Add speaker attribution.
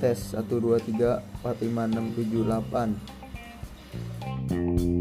Speaker 1: tes 1 2 3 4 5 6 7 8